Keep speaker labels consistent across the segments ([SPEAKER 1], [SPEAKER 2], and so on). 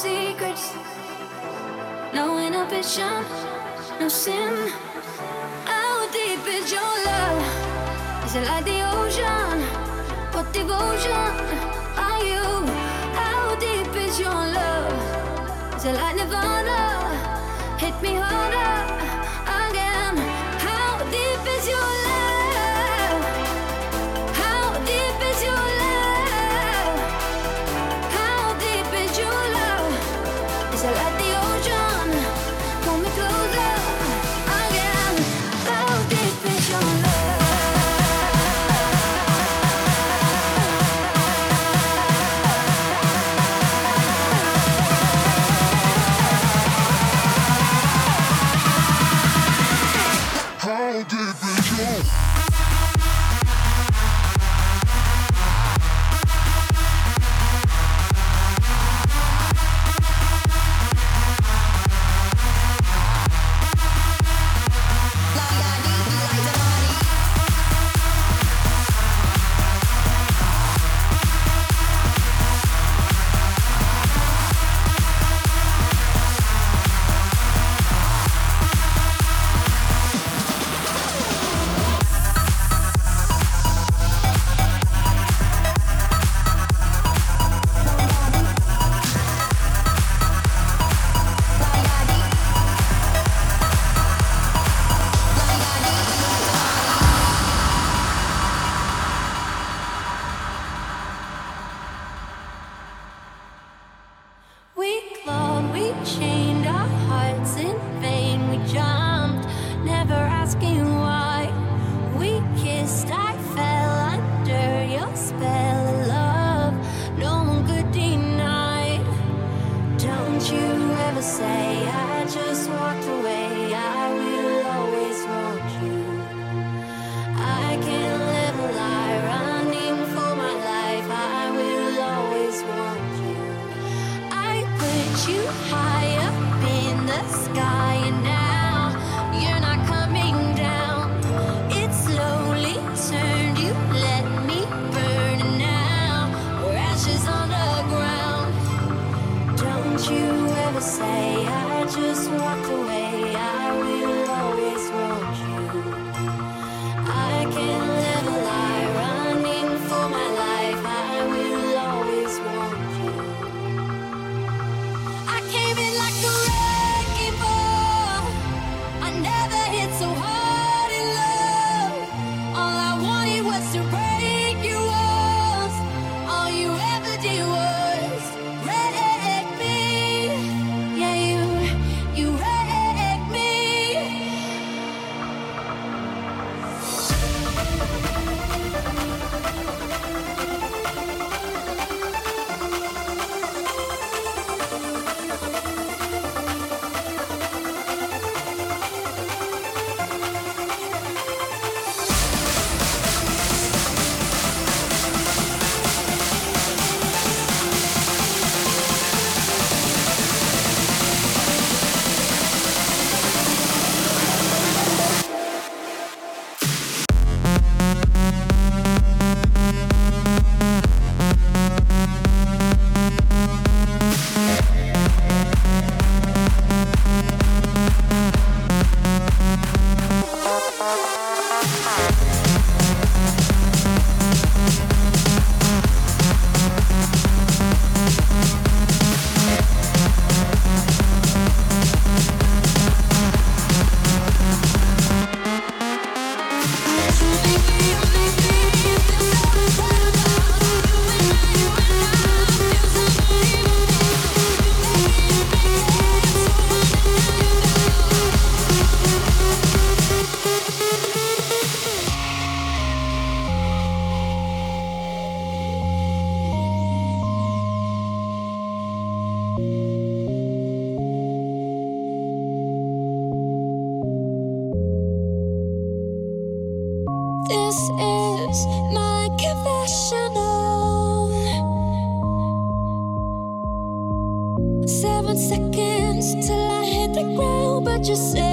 [SPEAKER 1] secrets, no inhibition, no sin. How deep is your love? Is it like the ocean? What devotion are you? How deep is your love? Is it like nirvana? I can my confessional. Seven seconds till
[SPEAKER 2] I hit the ground, but you said.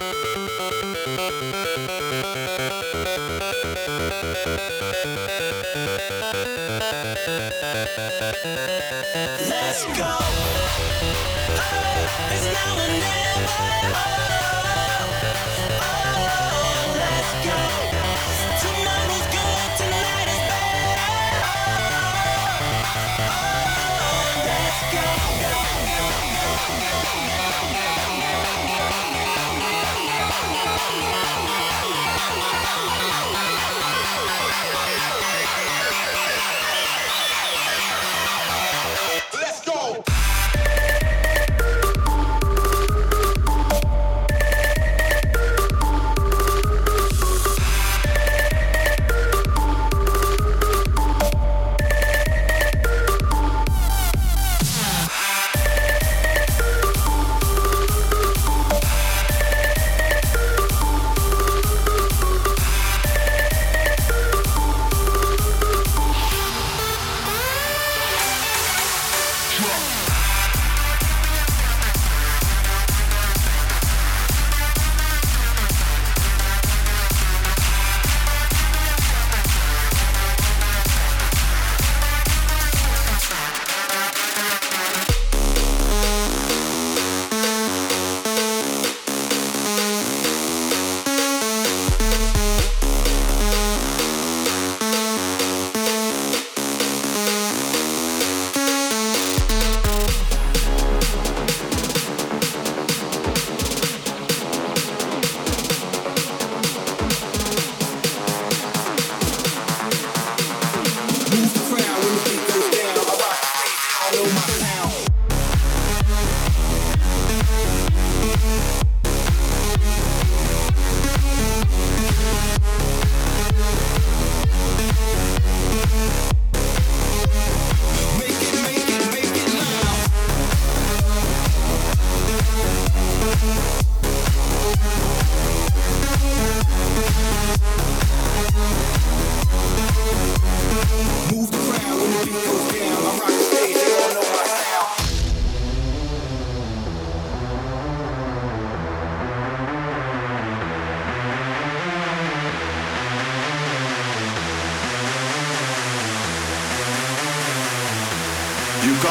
[SPEAKER 3] Let's go. Oh, it's now or never. Oh,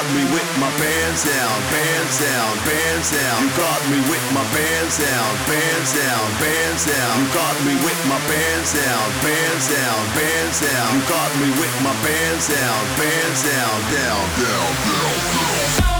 [SPEAKER 4] got me with my pants down, pants down, pants down. You got me with my pants down, pants down, pants down. You got me with my pants down, pants down, pants down. You got me with my pants down, pants down, down, down, down, down.